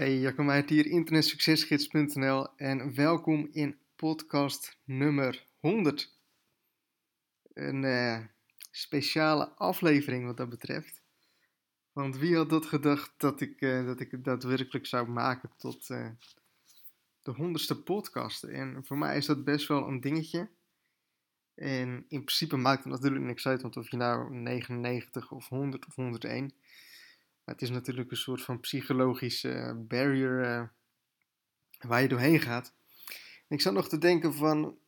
Hey, Jacco Meijert hier, internetsuccesgids.nl en welkom in podcast nummer 100. Een uh, speciale aflevering wat dat betreft. Want wie had dat gedacht dat ik, uh, dat ik het daadwerkelijk zou maken tot uh, de honderdste podcast? En voor mij is dat best wel een dingetje. En in principe maakt het natuurlijk niks uit, want of je nou 99 of 100 of 101 het is natuurlijk een soort van psychologische eh, barrier uh, waar je doorheen gaat. ik zat nog te denken van,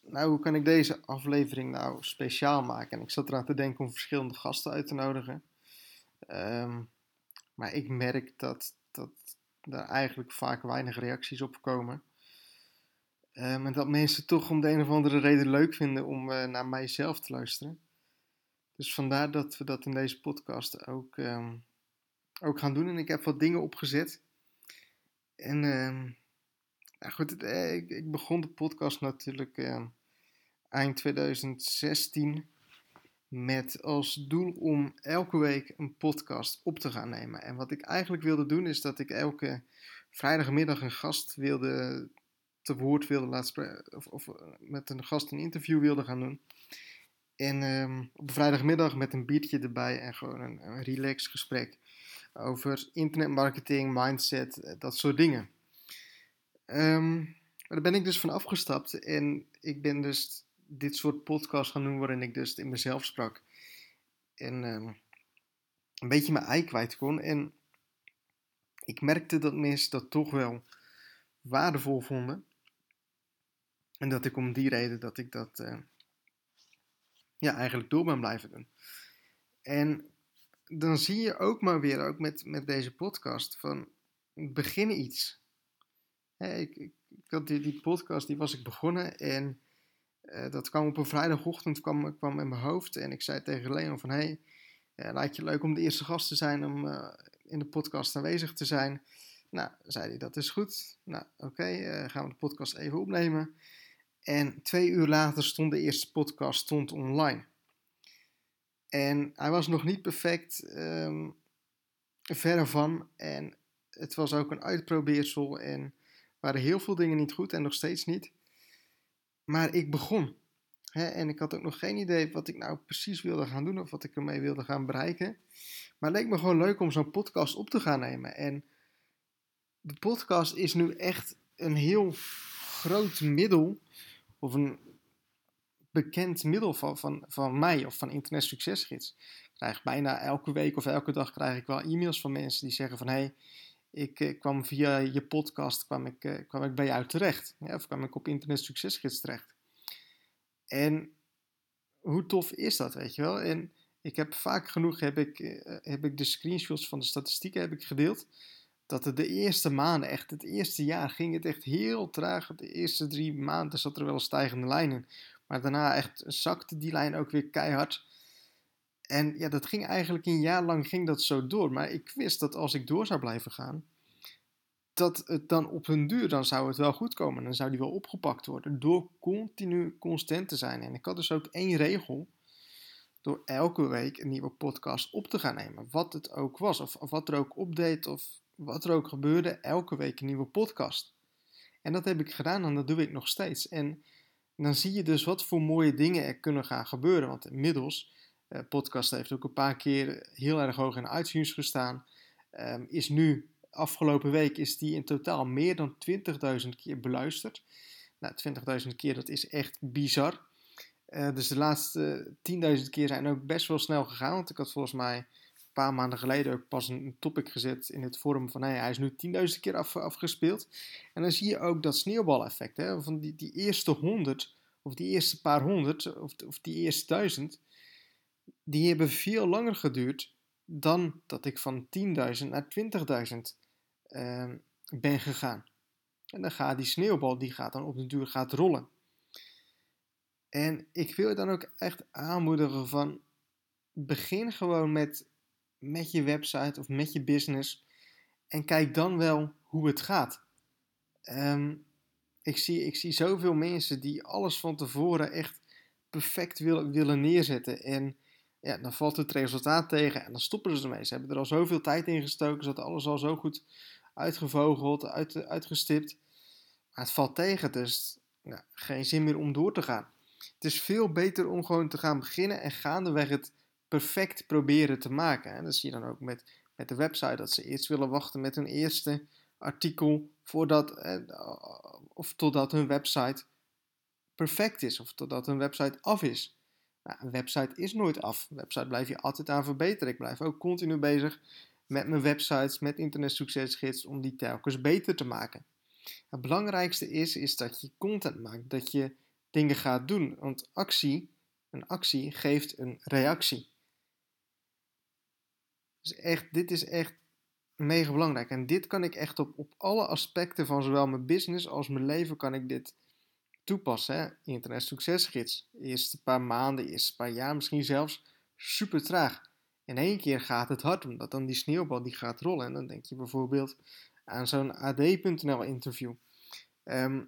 nou hoe kan ik deze aflevering nou speciaal maken? En ik zat eraan te denken om verschillende gasten uit te nodigen. Um, maar ik merk dat, dat er eigenlijk vaak weinig reacties op komen. Um, en dat mensen toch om de een of andere reden leuk vinden om uh, naar mijzelf te luisteren. Dus vandaar dat we dat in deze podcast ook um, ook gaan doen. En ik heb wat dingen opgezet. En uh, nou goed, eh, ik, ik, begon de podcast natuurlijk uh, eind 2016 met als doel om elke week een podcast op te gaan nemen. En wat ik eigenlijk wilde doen is dat ik elke vrijdagmiddag een gast wilde te woord wilde laten of, of, eh, met een gast een interview wilde gaan doen. En um, op vrijdagmiddag met een biertje erbij en gewoon een, een relaxed gesprek over internetmarketing, mindset, eh, dat soort dingen. Um, daar ben ik dus van afgestapt en ik ben dus dit soort podcast gaan doen waarin ik dus in mezelf sprak. En um, een beetje mijn ei kwijt kon. En ik merkte dat mensen dat toch wel waardevol vonden. En dat ik om die reden dat ik dat uh, ja, eigenlijk door ben blijven doen. En dan zie je ook maar weer, ook met, met deze podcast, van begin iets. ik, ik, ik, had die, die podcast, die was ik begonnen en uh, dat kwam op een vrijdagochtend, kwam, kwam in mijn hoofd en ik zei tegen Leon van, hey, uh, lijkt je leuk om de eerste gast te zijn, om uh, in de podcast aanwezig te zijn. Nou, zei hij, dat is goed. Nou, oké, gaan we de podcast even opnemen. En twee uur later stond de eerste podcast stond online. En hij was nog niet perfect, um, verre van. En het was ook een uitprobeersel en waren heel veel dingen niet goed en nog steeds niet. Maar ik begon. Hè, en ik had ook nog geen idee wat ik nou precies wilde gaan doen of wat ik ermee wilde gaan bereiken. Maar het leek me gewoon leuk om zo'n podcast op te gaan nemen. En de podcast is nu echt een heel groot middel, of een bekend middel van, van, van mij of van Internet Succesgids. Ik krijg bijna elke week of elke dag krijg ik wel e-mails van mensen die zeggen van... Hey, ik eh, kwam via je podcast kwam ik, eh, kwam ik bij jou terecht. Ja, of kwam ik op Internet Succesgids terecht. En hoe tof is dat, weet je wel? En ik heb vaak genoeg heb ik, uh, heb ik de screenshots van de statistieken heb ik gedeeld. Dat het de eerste maanden, echt het eerste jaar, ging het echt heel traag. De eerste drie maanden zat er wel stijgende lijn in. Maar daarna echt zakte die lijn ook weer keihard. En ja, dat ging eigenlijk een jaar lang ging dat zo door. Maar ik wist dat als ik door zou blijven gaan, dat het dan op hun duur, dan zou het wel goed komen. Dan zou die wel opgepakt worden door continu constant te zijn. En ik had dus ook één regel. Door elke week een nieuwe podcast op te gaan nemen. Wat het ook was. Of, of wat er ook update. Of wat er ook gebeurde. Elke week een nieuwe podcast. En dat heb ik gedaan en dat doe ik nog steeds. En dan zie je dus wat voor mooie dingen er kunnen gaan gebeuren. Want inmiddels, uh, podcast heeft ook een paar keer heel erg hoog in iTunes gestaan. Um, is nu, afgelopen week, is die in totaal meer dan 20.000 keer beluisterd. Nou, 20.000 keer, dat is echt bizar. Uh, dus de laatste 10.000 keer zijn ook best wel snel gegaan. Want ik had volgens mij paar maanden geleden ook pas een topic gezet in het forum van hey, hij is nu 10.000 keer af, afgespeeld. En dan zie je ook dat sneeuwbaleffect. Hè, van die, die eerste 100 of die eerste paar honderd, of, of die eerste duizend, die hebben veel langer geduurd dan dat ik van 10.000 naar 20.000 uh, ben gegaan. En dan gaat die sneeuwbal, die gaat dan op de duur gaat rollen. En ik wil je dan ook echt aanmoedigen van, begin gewoon met, met je website of met je business en kijk dan wel hoe het gaat. Um, ik zie, ik zie zoveel mensen die alles van tevoren echt perfect willen, willen neerzetten. En ja, dan valt het resultaat tegen en dan stoppen ze ermee. Ze hebben er al zoveel tijd in gestoken, ze hadden alles al zo goed uitgevogeld, uit, uitgestipt. Maar het valt tegen, dus nou, geen zin meer om door te gaan. Het is veel beter om gewoon te gaan beginnen en gaandeweg het perfect proberen te maken. En dat zie je dan ook met, met de website, dat ze eerst willen wachten met hun eerste artikel voordat, eh, of totdat hun website perfect is, of totdat hun website af is. Nou, een website is nooit af. Een website blijf je altijd aan verbeteren. Ik blijf ook continu bezig met mijn websites, met Internet Succesgids, om die telkens beter te maken. Het belangrijkste is, is dat je content maakt, dat je dingen gaat doen. Want actie, een actie geeft een reactie. Echt, dit is echt mega belangrijk. En dit kan ik echt op, op alle aspecten van zowel mijn business als mijn leven kan ik dit toepassen. Hè? Internet Succesgids. Eerste paar maanden, de eerste paar jaar misschien zelfs super traag. In één keer gaat het hard, omdat dan die sneeuwbal die gaat rollen. En dan denk je bijvoorbeeld aan zo'n AD.nl interview. Ehm,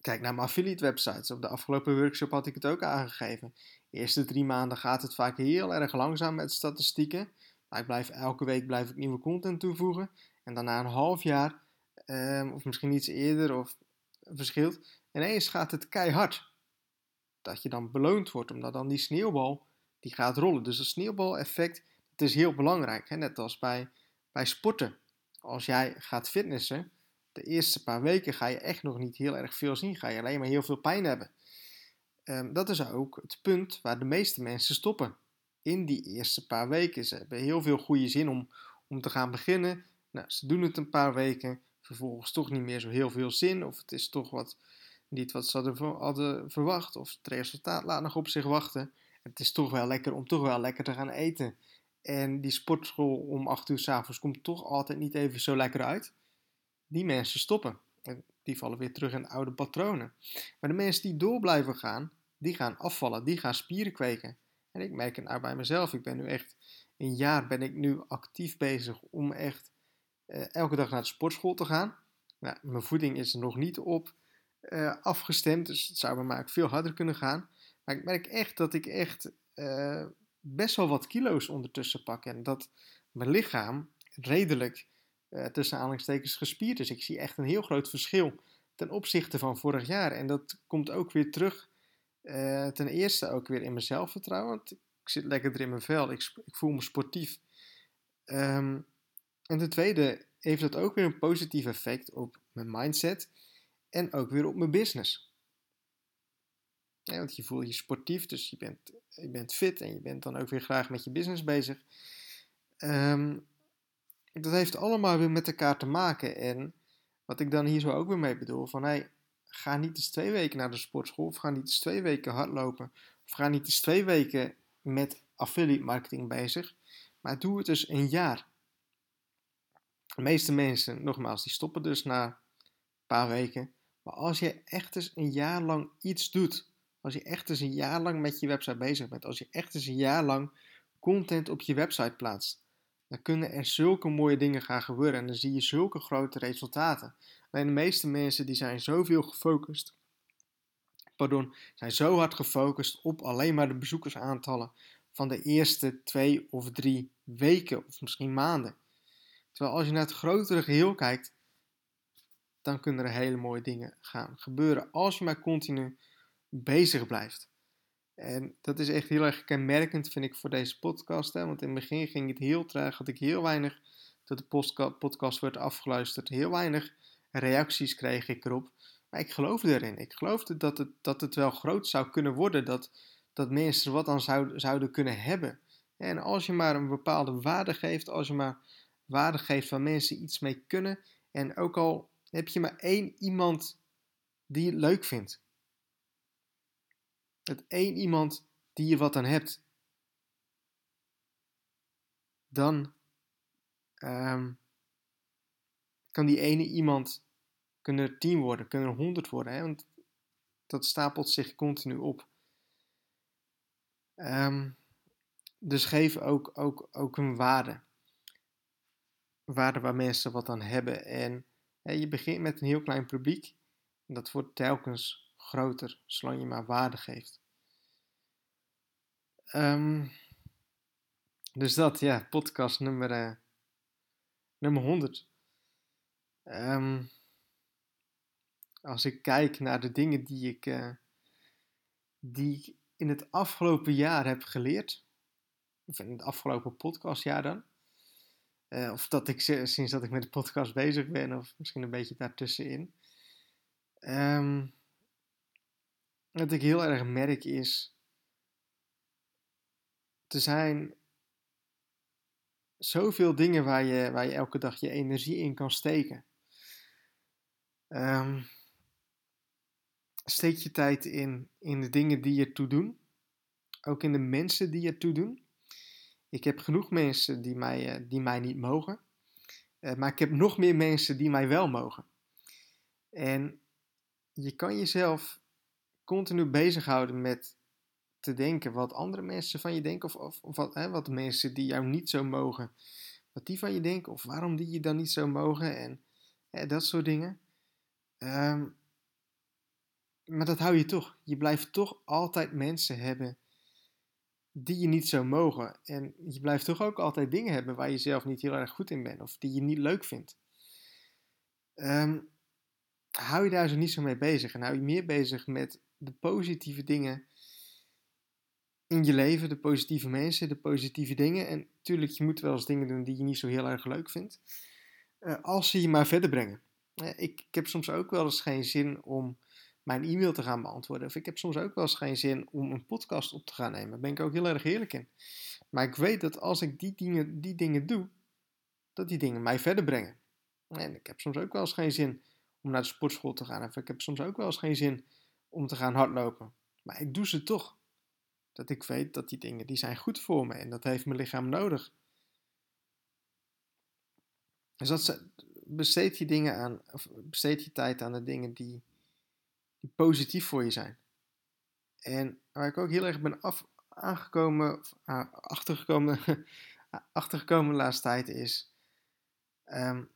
kijk naar mijn affiliate websites. Op de afgelopen workshop had ik het ook aangegeven. De eerste drie maanden gaat het vaak heel erg langzaam met statistieken. Maar ik blijf elke week blijf ik nieuwe content toevoegen. En daarna een half jaar, um, of misschien iets eerder, of verschilt. Ineens gaat het keihard. Dat je dan beloond wordt, omdat dan die sneeuwbal die gaat rollen. Dus het sneeuwbaleffect, het is heel belangrijk. Hè? Net als bij, bij sporten. Als jij gaat fitnessen, de eerste paar weken ga je echt nog niet heel erg veel zien. Ga je alleen maar heel veel pijn hebben. Um, dat is ook het punt waar de meeste mensen stoppen. In die eerste paar weken. Ze hebben heel veel goede zin om, om te gaan beginnen. Nou, ze doen het een paar weken. Vervolgens toch niet meer zo heel veel zin. Of het is toch wat, niet wat ze hadden, hadden verwacht. Of het resultaat laat nog op zich wachten het is toch wel lekker om toch wel lekker te gaan eten. En die sportschool om 8 uur s'avonds komt toch altijd niet even zo lekker uit. Die mensen stoppen. En die vallen weer terug in oude patronen. Maar de mensen die door blijven gaan, die gaan afvallen. Die gaan spieren kweken. En ik merk het nou bij mezelf. Ik ben nu echt een jaar ben ik nu actief bezig om echt uh, elke dag naar de sportschool te gaan. Nou, mijn voeding is er nog niet op uh, afgestemd. Dus het zou bij mij veel harder kunnen gaan. Maar ik merk echt dat ik echt uh, best wel wat kilo's ondertussen pak. En dat mijn lichaam redelijk tussen aanhalingstekens gespierd is. Ik zie echt een heel groot verschil ten opzichte van vorig jaar. En dat komt ook weer terug. Uh, ten eerste ook weer in mijn zelfvertrouwen. Want ik zit lekker in mijn vel. Ik, ik voel me sportief. Um, en ten tweede heeft dat ook weer een positief effect op mijn mindset. En ook weer op mijn business. Want je voelt je sportief, dus je bent, je bent fit en je bent dan ook weer graag met je business bezig. Um, dat heeft allemaal weer met elkaar te maken. En wat ik dan hier zo ook weer mee bedoel, van hey, ga niet eens twee weken naar de sportschool, of ga niet eens twee weken hardlopen, of ga niet eens twee weken met affiliate marketing bezig, maar doe het dus een jaar. De meeste mensen, nogmaals, die stoppen dus na een paar weken. Maar als je echt eens een jaar lang iets doet, als je echt eens een jaar lang met je website bezig bent, als je echt eens een jaar lang content op je website plaatst, dan kunnen er zulke mooie dingen gaan gebeuren en dan zie je zulke grote resultaten. Alleen de meeste mensen die zijn zoveel gefocust, pardon, zijn zo hard gefocust op alleen maar de bezoekersaantallen van de eerste twee of drie weken of misschien maanden. Terwijl als je naar het grotere geheel kijkt, dan kunnen er hele mooie dingen gaan gebeuren als je maar continu bezig blijft. En dat is echt heel erg kenmerkend, vind ik, voor deze podcast. Hè? Want in het begin ging het heel traag, had ik heel weinig, dat de podcast werd afgeluisterd, heel weinig reacties kreeg ik erop. Maar ik geloofde erin. Ik geloofde dat het, dat het wel groot zou kunnen worden, dat, dat mensen er wat aan zouden, zouden kunnen hebben. En als je maar een bepaalde waarde geeft, als je maar waarde geeft waar mensen iets mee kunnen, en ook al heb je maar één iemand die het leuk vindt, met één iemand die je wat aan hebt, dan um, kan die ene iemand, kunnen er tien worden, kunnen er honderd worden, hè? want dat stapelt zich continu op. Um, dus geef ook, ook, ook een waarde. Waarde waar mensen wat aan hebben. En hè, je begint met een heel klein publiek. En dat wordt telkens groter, zolang je maar waarde geeft. Um, dus dat, ja, podcast nummer, uh, nummer 100. Ehm, als ik kijk naar de dingen die ik, uh, die ik in het afgelopen jaar heb geleerd, of in het afgelopen podcastjaar dan, uh, of dat ik sinds dat ik met de podcast bezig ben, of misschien een beetje daartussenin. Um, wat ik heel erg merk is, er zijn zoveel dingen waar je, waar je elke dag je energie in kan steken. Um, steek je tijd in, in de dingen die je toe doen. Ook in de mensen die je toe doen. Ik heb genoeg mensen die mij, uh, die mij niet mogen. Uh, maar ik heb nog meer mensen die mij wel mogen. En je kan jezelf continu bezighouden met te denken wat andere mensen van je denken, of, of, wat, hè, wat mensen die jou niet zo mogen, wat die van je denken, of waarom die je dan niet zo mogen, en hè, dat soort dingen. Um, maar dat hou je toch. Je blijft toch altijd mensen hebben die je niet zo mogen. En je blijft toch ook altijd dingen hebben waar je zelf niet heel erg goed in bent, of die je niet leuk vindt. Um, hou je daar zo niet zo mee bezig. En hou je meer bezig met de positieve dingen in je leven, de positieve mensen, de positieve dingen. En natuurlijk, je moet wel eens dingen doen die je niet zo heel erg leuk vindt. Uh, als ze je maar verder brengen. Uh, ik, ik, heb soms ook wel eens geen zin om mijn e-mail te gaan beantwoorden. Of ik heb soms ook wel eens geen zin om een podcast op te gaan nemen. Daar ben ik ook heel erg eerlijk in. Maar ik weet dat als ik die dingen, die dingen doe, dat die dingen mij verder brengen. En ik heb soms ook wel eens geen zin om naar de sportschool te gaan. Of ik heb soms ook wel eens geen zin om te gaan hardlopen. Maar ik doe ze toch. Dat ik weet dat die dingen die zijn goed voor me en dat heeft mijn lichaam nodig. Dus dat besteed je dingen aan, of besteed je tijd aan de dingen die, die positief voor je zijn. En waar ik ook heel erg ben af, aangekomen, achtergekomen, achtergekomen de laatste tijd is. Um,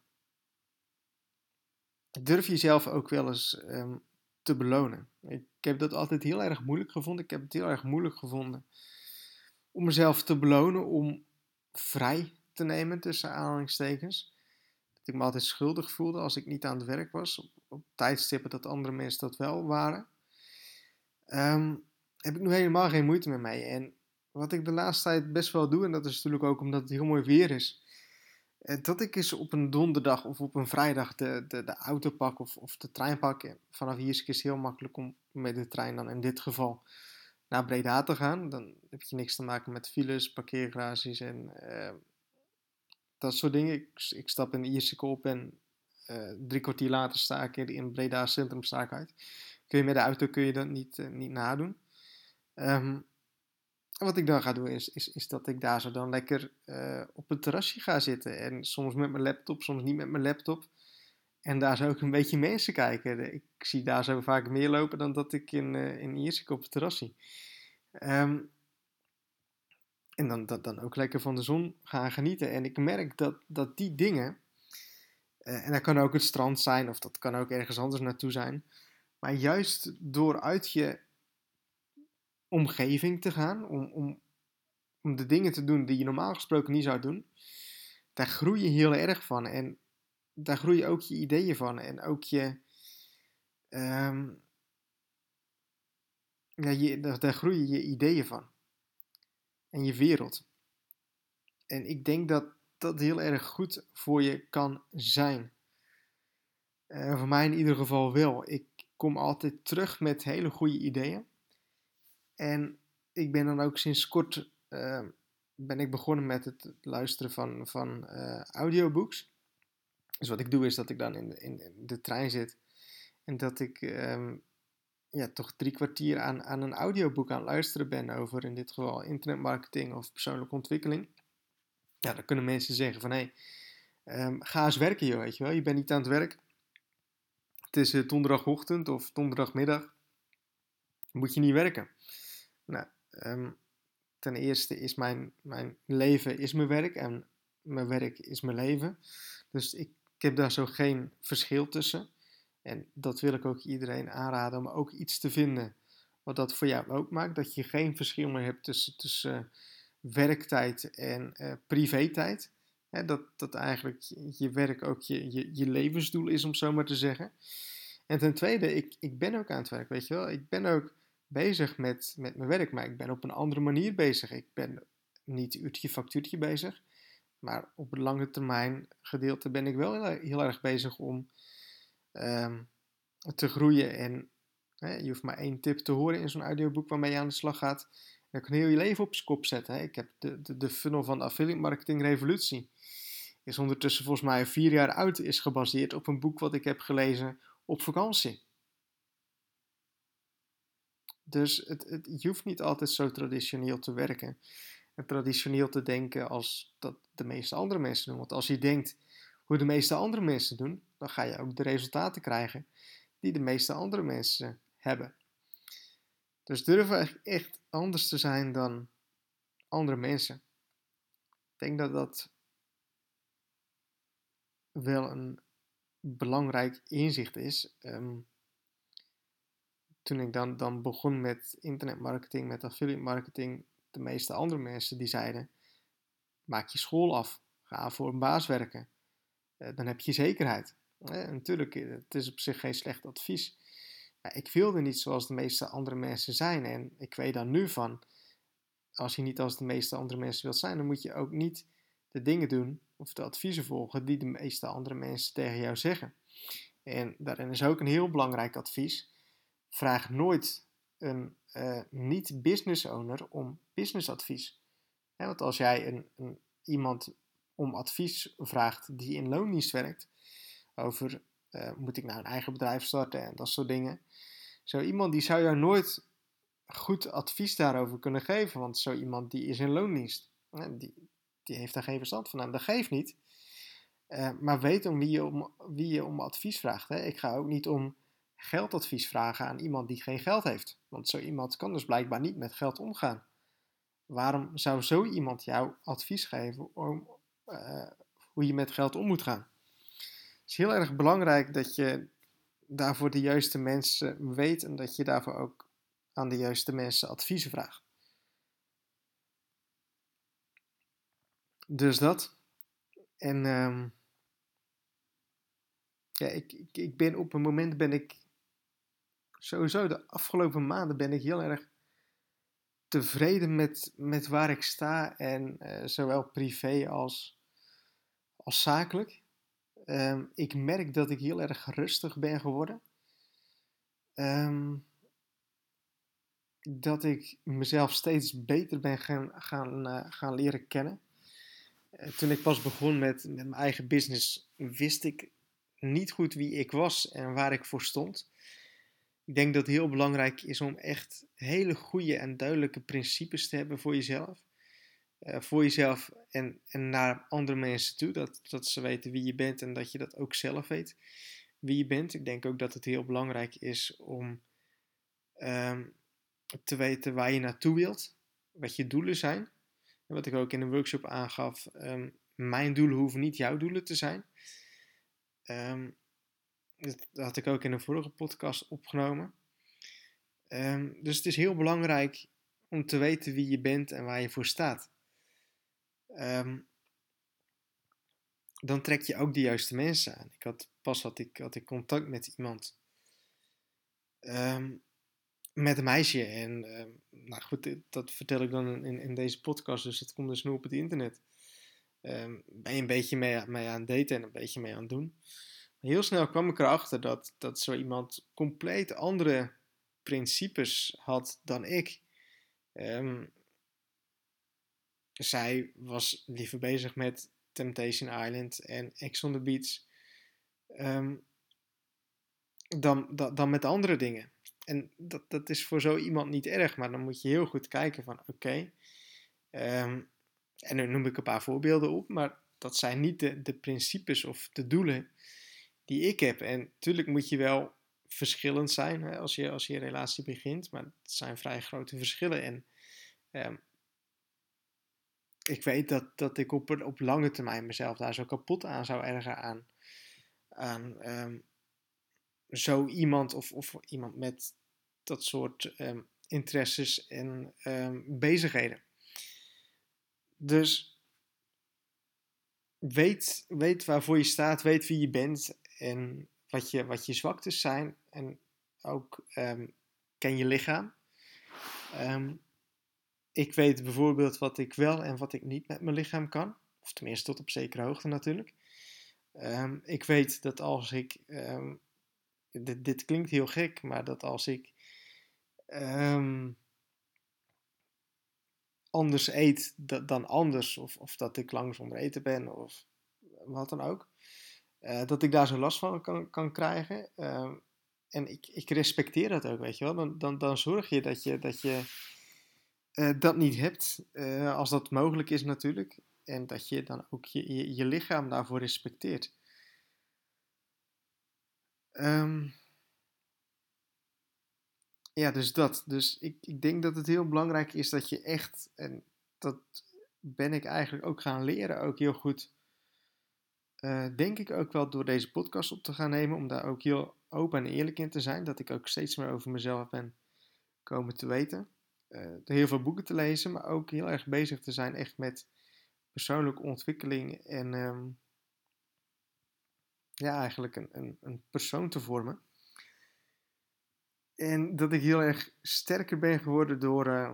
durf jezelf ook wel eens um, te belonen. Ik heb dat altijd heel erg moeilijk gevonden. Ik heb het heel erg moeilijk gevonden om mezelf te belonen, om vrij te nemen tussen aanhalingstekens. Dat ik me altijd schuldig voelde als ik niet aan het werk was, op, tijdstippen dat andere mensen dat wel waren. Um, heb ik nu helemaal geen moeite met mij. En wat ik de laatste tijd best wel doe, en dat is natuurlijk ook omdat het heel mooi weer is, dat ik eens op een donderdag of op een vrijdag de, de, de auto pak of, of de trein pak. Vanaf hier is het heel makkelijk om met de trein dan in dit geval naar Breda te gaan. Dan heb je niks te maken met files, parkeergarages en uh, dat soort dingen. Ik, ik stap in Ierseke op en drie kwartier later sta ik in Breda Centrum sta uit. Kun je met de auto kun je dat niet, niet nadoen. Um, wat ik dan ga doen is, is, is dat ik daar zo dan lekker uh, op het terrasje ga zitten. En soms met mijn laptop, soms niet met mijn laptop. En daar zo ook een beetje mensen kijken. Ik zie daar zo vaak meer lopen dan dat ik in, uh, in Iersik op het terras zie. Um, en dan, dan ook lekker van de zon gaan genieten. En ik merk dat, dat die dingen, uh, en dat kan ook het strand zijn of dat kan ook ergens anders naartoe zijn. Maar juist door uit je omgeving te gaan, om, om, om de dingen te doen die je normaal gesproken niet zou doen, daar groei je heel erg van. En daar groei je ook je ideeën van. En ook je. Um, ja, je, daar, daar groei je ideeën van. En je wereld. En ik denk dat dat heel erg goed voor je kan zijn. Uh, voor mij in ieder geval wel. Ik kom altijd terug met hele goede ideeën. En ik ben dan ook sinds kort uh, ben ik begonnen met het luisteren van, van uh, audiobooks. Dus wat ik doe is dat ik dan in de, in de trein zit en dat ik um, ja, toch drie kwartier aan, aan een audioboek aan het luisteren ben over in dit geval internetmarketing of persoonlijke ontwikkeling. Ja, dan kunnen mensen zeggen van hé, hey, um, ga eens werken joh, weet je wel. Je bent niet aan het werk. Het is uh, donderdagochtend of donderdagmiddag. Moet je niet werken. Nou, um, ten eerste is mijn, mijn leven is mijn werk en mijn werk is mijn leven. Dus ik, heb daar zo geen verschil tussen. En dat wil ik ook iedereen aanraden om ook iets te vinden wat dat voor jou ook maakt. Dat je geen verschil meer hebt tussen, tussen werktijd en uh, privé-tijd. Dat, dat eigenlijk je werk ook je, je, je levensdoel is, om zo maar te zeggen. En ten tweede, ik, ik ben ook aan het werk, weet je wel. Ik ben ook bezig met, met mijn werk, maar ik ben op een andere manier bezig. Ik ben niet uurtje factuurtje bezig, maar op het lange termijn gedeelte ben ik wel heel, erg bezig om ehm, te groeien. En hè, je hoeft maar één tip te horen in zo'n audioboek waarmee je aan de slag gaat. Dan je heel je leven op zijn kop zetten. Hè. Ik heb de, de, de funnel van de affiliate marketing revolutie. Is ondertussen volgens mij vier jaar oud. Is gebaseerd op een boek wat ik heb gelezen op vakantie. Dus het, het, je hoeft niet altijd zo traditioneel te werken. En traditioneel te denken als dat de meeste andere mensen doen. Want als je denkt hoe de meeste andere mensen doen, dan ga je ook de resultaten krijgen die de meeste andere mensen hebben. Dus durven echt anders te zijn dan andere mensen. Ik denk dat dat wel een belangrijk inzicht is. Ehm, toen ik dan, dan begon met internetmarketing, met affiliate marketing, de meeste andere mensen die zeiden: maak je school af, ga voor een baas werken, uh, dan heb je zekerheid. Eh, natuurlijk, het is op zich geen slecht advies. Maar ik wilde niet zoals de meeste andere mensen zijn. En ik weet dan nu van, als je niet als de meeste andere mensen wilt zijn, dan moet je ook niet de dingen doen of de adviezen volgen die de meeste andere mensen tegen jou zeggen. En daarin is ook een heel belangrijk advies. Vraag nooit een uh, niet-business owner om businessadvies. Want als jij een, een, iemand om advies vraagt die in loondienst werkt, over uh, moet ik nou een eigen bedrijf starten en dat soort dingen. Zo iemand die zou jou nooit goed advies daarover kunnen geven, want zo iemand die is in loondienst. Die, die heeft daar geen verstand van. Nou, dat geeft niet. Uh, maar weet om wie je om, wie je om advies vraagt. Hè. Ik ga ook niet om geldadvies vragen aan iemand die geen geld heeft. Want zo iemand kan dus blijkbaar niet met geld omgaan. Waarom zou zo iemand jou advies geven om uh, hoe je met geld om moet gaan? Het is heel erg belangrijk dat je daarvoor de juiste mensen weet en dat je daarvoor ook aan de juiste mensen adviezen vraagt. Dus dat. En um, ja, ik, ik, ik ben op een moment ben ik sowieso de afgelopen maanden ben ik heel erg tevreden met, met waar ik sta en uh, zowel privé als, als zakelijk. Um, ik merk dat ik heel erg rustig ben geworden. Um, dat ik mezelf steeds beter ben gaan, gaan, uh, gaan leren kennen. Uh, toen ik pas begon met, met mijn eigen business, wist ik niet goed wie ik was en waar ik voor stond. Ik denk dat het heel belangrijk is om echt hele goede en duidelijke principes te hebben voor jezelf. Uh, voor jezelf en, en naar andere mensen toe. Dat, dat ze weten wie je bent en dat je dat ook zelf weet wie je bent. Ik denk ook dat het heel belangrijk is om um, te weten waar je naartoe wilt. Wat je doelen zijn. En wat ik ook in een workshop aangaf. Um, mijn doelen hoeven niet jouw doelen te zijn. Um, dat had ik ook in een vorige podcast opgenomen. Um, dus het is heel belangrijk om te weten wie je bent en waar je voor staat. Um, dan trek je ook de juiste mensen aan. Ik had, pas had ik, had ik contact met iemand. Um, met een meisje. En nou goed, dat vertel ik dan in, in deze podcast. Dus het komt dus nu op het internet. ben je een beetje mee, mee aan het daten en een beetje mee aan het doen heel snel kwam ik erachter dat, dat zo iemand compleet andere principes had dan ik. Um, zij was liever bezig met Temptation Island en Ex on the Beach um, dan, dan, met andere dingen. En dat, dat is voor zo iemand niet erg, maar dan moet je heel goed kijken van oké. Um, en nu noem ik een paar voorbeelden op, maar dat zijn niet de, de principes of de doelen die ik heb. En natuurlijk moet je wel verschillend zijn hè, als, je, als je relatie begint, maar het zijn vrij grote verschillen. En um, ik weet dat, dat ik op, op lange termijn mezelf daar zo kapot aan zou ergeren aan, aan um, zo iemand of, of iemand met dat soort um, interesses en bezigheden. Dus weet, weet waarvoor je staat, weet wie je bent en wat je, wat je zwaktes zijn. En ook um, ken je lichaam. Um, ik weet bijvoorbeeld wat ik wel en wat ik niet met mijn lichaam kan. Of tenminste tot op zekere hoogte natuurlijk. Um, ik weet dat als ik. Dit, dit, klinkt heel gek, maar dat als ik. Anders eet dan anders, of, of dat ik lang zonder eten ben, of wat dan ook. Uh, dat ik daar zo last van kan, kan krijgen. en ik, ik respecteer dat ook, weet je wel. Dan, dan, dan zorg je dat je. Dat je uh, dat niet hebt, uh, als dat mogelijk is natuurlijk. En dat je dan ook je, je, lichaam daarvoor respecteert. Um, ja, dus dat. Dus ik, ik denk dat het heel belangrijk is dat je echt, en dat ben ik eigenlijk ook gaan leren, ook heel goed. Uh, denk ik ook wel door deze podcast op te gaan nemen, om daar ook heel open en eerlijk in te zijn. Dat ik ook steeds meer over mezelf ben komen te weten uh, heel veel boeken te lezen, maar ook heel erg bezig te zijn echt met persoonlijke ontwikkeling en um, ja, eigenlijk een, een, een, persoon te vormen. En dat ik heel erg sterker ben geworden door, uh,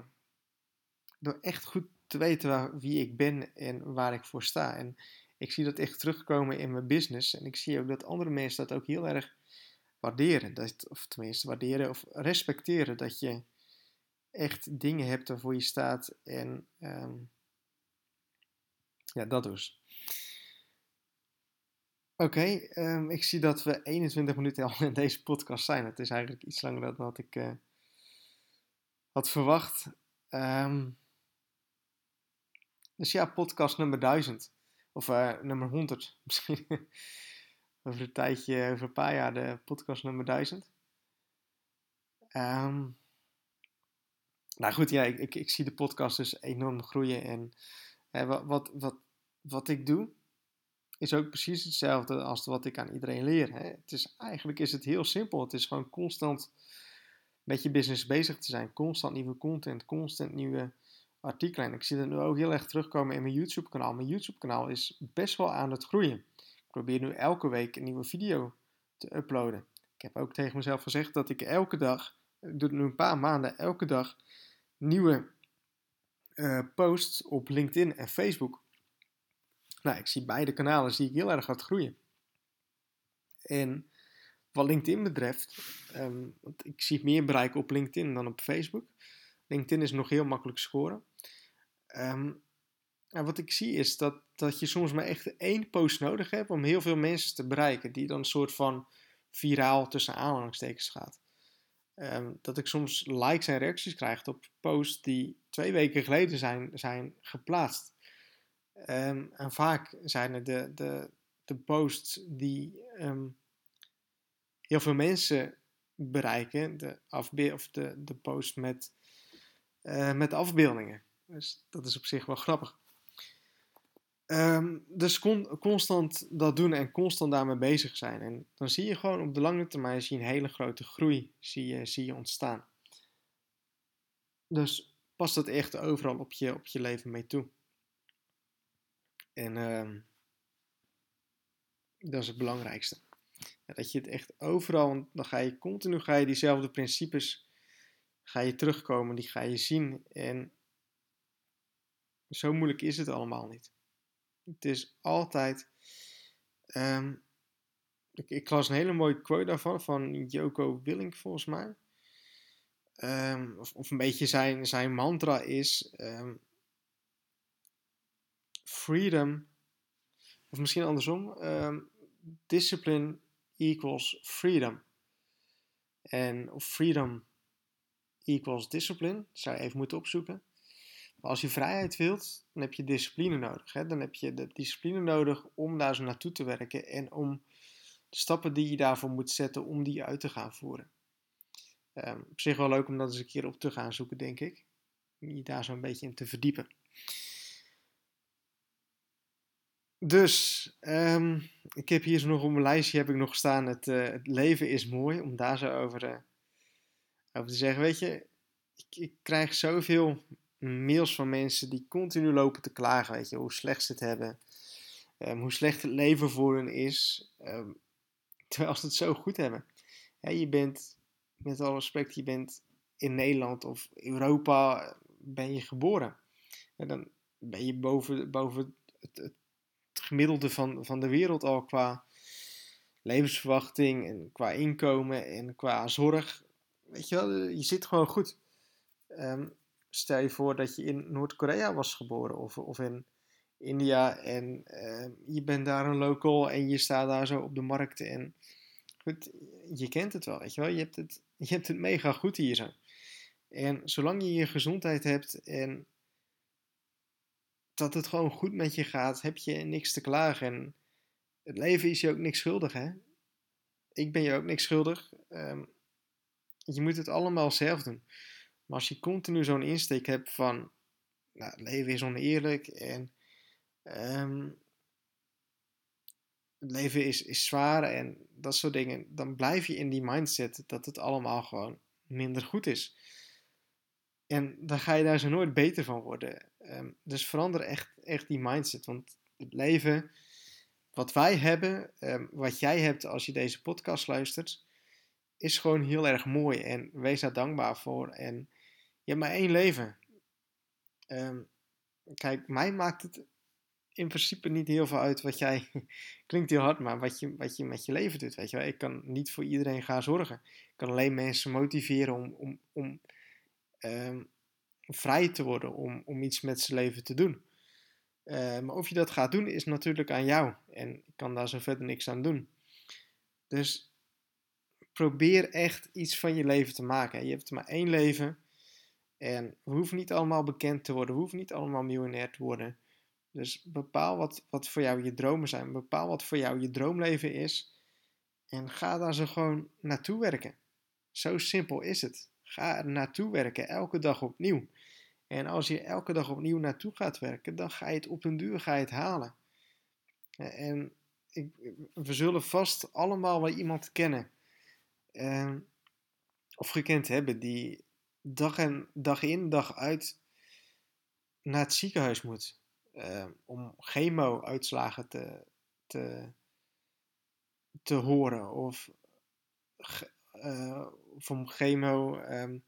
door echt goed te weten wie ik ben en waar ik voor sta. En ik zie dat echt terugkomen in mijn business. En ik zie ook dat andere mensen dat ook heel erg waarderen. Dat, of tenminste waarderen of respecteren. Dat je echt dingen hebt waarvoor je staat. En um, ja, dat dus. Oké, ehm, ik zie dat we 21 minuten al in deze podcast zijn. Het is eigenlijk iets langer dan wat ik uh, had verwacht. Um, dus ja, podcast nummer 1000. Of uh, nummer 100 misschien. over een tijdje, over een paar jaar de podcast nummer 1000. Um, nou goed, ja, ik, ik, ik, zie de podcast dus enorm groeien. En hè, wat, wat, wat, wat ik doe, is ook precies hetzelfde als wat ik aan iedereen leer. Hè. Het is, eigenlijk is het heel simpel. Het is gewoon constant met je business bezig te zijn. Constant nieuwe content, constant nieuwe artikelen. En ik zie dat nu ook heel erg terugkomen in mijn YouTube kanaal. Mijn YouTube kanaal is best wel aan het groeien. Ik probeer nu elke week een nieuwe video te uploaden. Ik heb ook tegen mezelf gezegd dat ik elke dag, ik doe het nu een paar maanden, elke dag nieuwe uh, posts op LinkedIn en Facebook. Nou, ik zie beide kanalen zie ik heel erg hard groeien. En wat LinkedIn betreft, um, want ik zie meer bereik op LinkedIn dan op Facebook. LinkedIn is nog heel makkelijk scoren. Um, en wat ik zie is dat, dat je soms maar echt één post nodig hebt om heel veel mensen te bereiken, die dan een soort van viraal tussen aanhalingstekens gaat. Ehm, dat ik soms likes en reacties krijg op posts die twee weken geleden zijn, zijn geplaatst. Um, en vaak zijn het de, de, de posts die heel veel mensen bereiken, de, afbe of de, de post met, uh, met afbeeldingen. Dus dat is op zich wel grappig. Um, dus con constant dat doen en constant daarmee bezig zijn. En dan zie je gewoon op de lange termijn zie je een hele grote groei zie je, zie je ontstaan. Dus pas dat echt overal op je, op je leven mee toe. En um, dat is het belangrijkste. Dat je het echt overal, dan ga je continu ga je diezelfde principes ga je terugkomen, die ga je zien. En zo moeilijk is het allemaal niet. Het is altijd. Um, ik, las een hele mooie quote daarvan, van Joko Willink volgens mij. Um, of, of, een beetje zijn, zijn mantra is: um, freedom, of misschien andersom, discipline equals freedom. En of freedom equals discipline, zou je even moeten opzoeken. Als je vrijheid wilt, dan heb je discipline nodig. Hè? Dan heb je de discipline nodig om daar zo naartoe te werken en om de stappen die je daarvoor moet zetten, om die uit te gaan voeren. Um, op zich wel leuk om dat eens een keer op te gaan zoeken, denk ik. Om je daar zo een beetje in te verdiepen. Dus, um, ik heb hier zo nog op mijn lijstje heb ik nog staan, het, uh, het leven is mooi, om daar zo over, uh, over te zeggen. Weet je, ik, ik krijg zoveel mails van mensen die continu lopen te klagen, weet je, hoe slecht ze het hebben. ehm, hoe slecht het leven voor hen is, ehm, terwijl ze het zo goed hebben. je bent, met alle respect, je bent in Nederland of Europa ben je geboren. En dan ben je boven, boven het, het, gemiddelde van, van de wereld al qua levensverwachting en qua inkomen en qua zorg. Weet je wel, je zit gewoon goed. Ehm, stel je voor dat je in Noord-Korea was geboren of, of in India en ehm, je bent daar een local en je staat daar zo op de markt en goed, je kent het wel, weet je wel. Je hebt het, je hebt het mega goed hier zo. En zolang je je gezondheid hebt en dat het gewoon goed met je gaat, heb je niks te klagen. En het leven is je ook niks schuldig, hè? Ik ben je ook niks schuldig. Ehm, je moet het allemaal zelf doen. Maar als je continu zo'n insteek hebt van, nou, het leven is oneerlijk en ehm, het leven is, is zwaar en dat soort dingen, dan blijf je in die mindset dat het allemaal gewoon minder goed is. En dan ga je daar zo nooit beter van worden. Ehm, dus verander echt, echt die mindset. Want het leven, wat wij hebben, ehm, wat jij hebt als je deze podcast luistert, is gewoon heel erg mooi. En wees daar dankbaar voor. En je hebt maar één leven. Um, kijk, mij maakt het in principe niet heel veel uit wat jij. klinkt heel hard, maar wat je, wat je met je leven doet. Weet je wel? Ik kan niet voor iedereen gaan zorgen. Ik kan alleen mensen motiveren om. om, om vrij te worden om, om iets met zijn leven te doen. Uh, maar of je dat gaat doen is natuurlijk aan jou. En ik kan daar zo verder niks aan doen. Dus probeer echt iets van je leven te maken. Je hebt maar één leven. En we hoeven niet allemaal bekend te worden. We hoeven niet allemaal miljonair te worden. Dus bepaal wat, wat voor jou je dromen zijn. Bepaal wat voor jou je droomleven is. En ga daar zo gewoon naartoe werken. Zo simpel is het. Ga er naartoe werken, elke dag opnieuw. En als je elke dag opnieuw naartoe gaat werken, dan ga je het op een duur ga je het halen. En ik, we zullen vast allemaal wel iemand kennen. Uh, of gekend hebben die dag, en, dag in, dag uit naar het ziekenhuis moet. Uh, om chemo-uitslagen te, te, te horen. Of, uh, of om chemo-kuren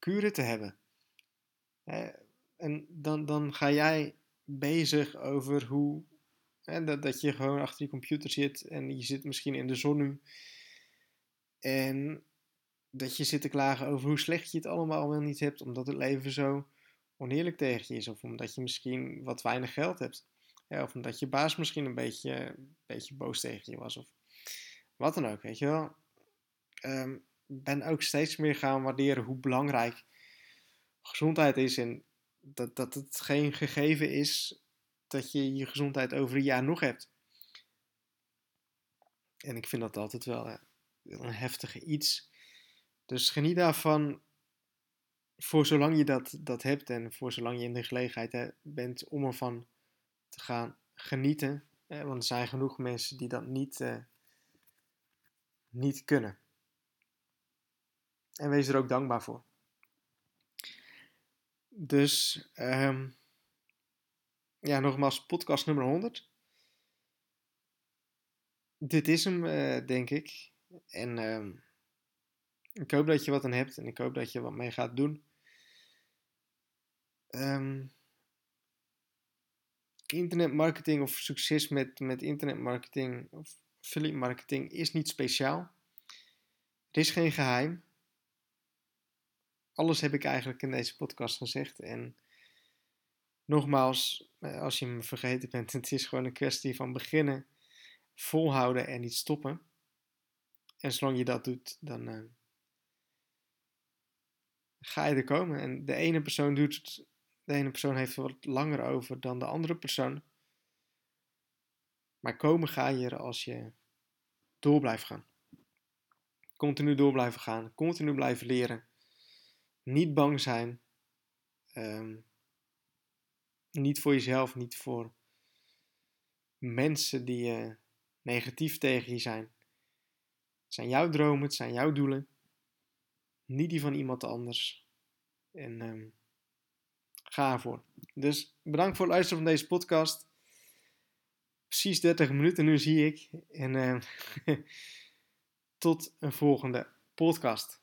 ehm, te hebben en dan, dan ga jij bezig over hoe. Dat, dat je gewoon achter je computer zit en je zit misschien in de zon nu. En dat je zit te klagen over hoe slecht je het allemaal wel niet hebt, omdat het leven zo oneerlijk tegen je is. Of omdat je misschien wat weinig geld hebt. of omdat je baas misschien een beetje, boos tegen je was. Of wat dan ook, weet je wel. Um, ben ook steeds meer gaan waarderen hoe belangrijk gezondheid is en dat, dat het geen gegeven is dat je je gezondheid over een jaar nog hebt. En ik vind dat altijd wel een heftige iets. Dus geniet daarvan voor zolang je dat, dat hebt en voor zolang je in de gelegenheid bent om ervan te gaan genieten. want er zijn genoeg mensen die dat niet, uh, niet kunnen. En wees er ook dankbaar voor. Dus, um, ja, nogmaals, podcast nummer 100. Dit is hem, uh, denk ik. En um, ik hoop dat je wat aan hebt en ik hoop dat je wat mee gaat doen. Um, internetmarketing of succes met, met internetmarketing of affiliate marketing is niet speciaal. Het is geen geheim alles heb ik eigenlijk in deze podcast gezegd. En nogmaals, eh, als je me vergeten bent, het is gewoon een kwestie van beginnen, volhouden en niet stoppen. En zolang je dat doet, dan uh, ga je er komen. En de ene persoon doet het, de ene persoon heeft er wat langer over dan de andere persoon. Maar komen ga je er als je door blijft gaan. Continu door blijven gaan, continu blijven leren. Niet bang zijn. Ehm, niet voor jezelf, niet voor mensen die uh, negatief tegen je zijn. Het zijn jouw dromen, het zijn jouw doelen. Niet die van iemand anders. En um, ga ervoor. Dus bedankt voor het luisteren van deze podcast. precies 30 minuten nu zie ik. En tot een volgende podcast.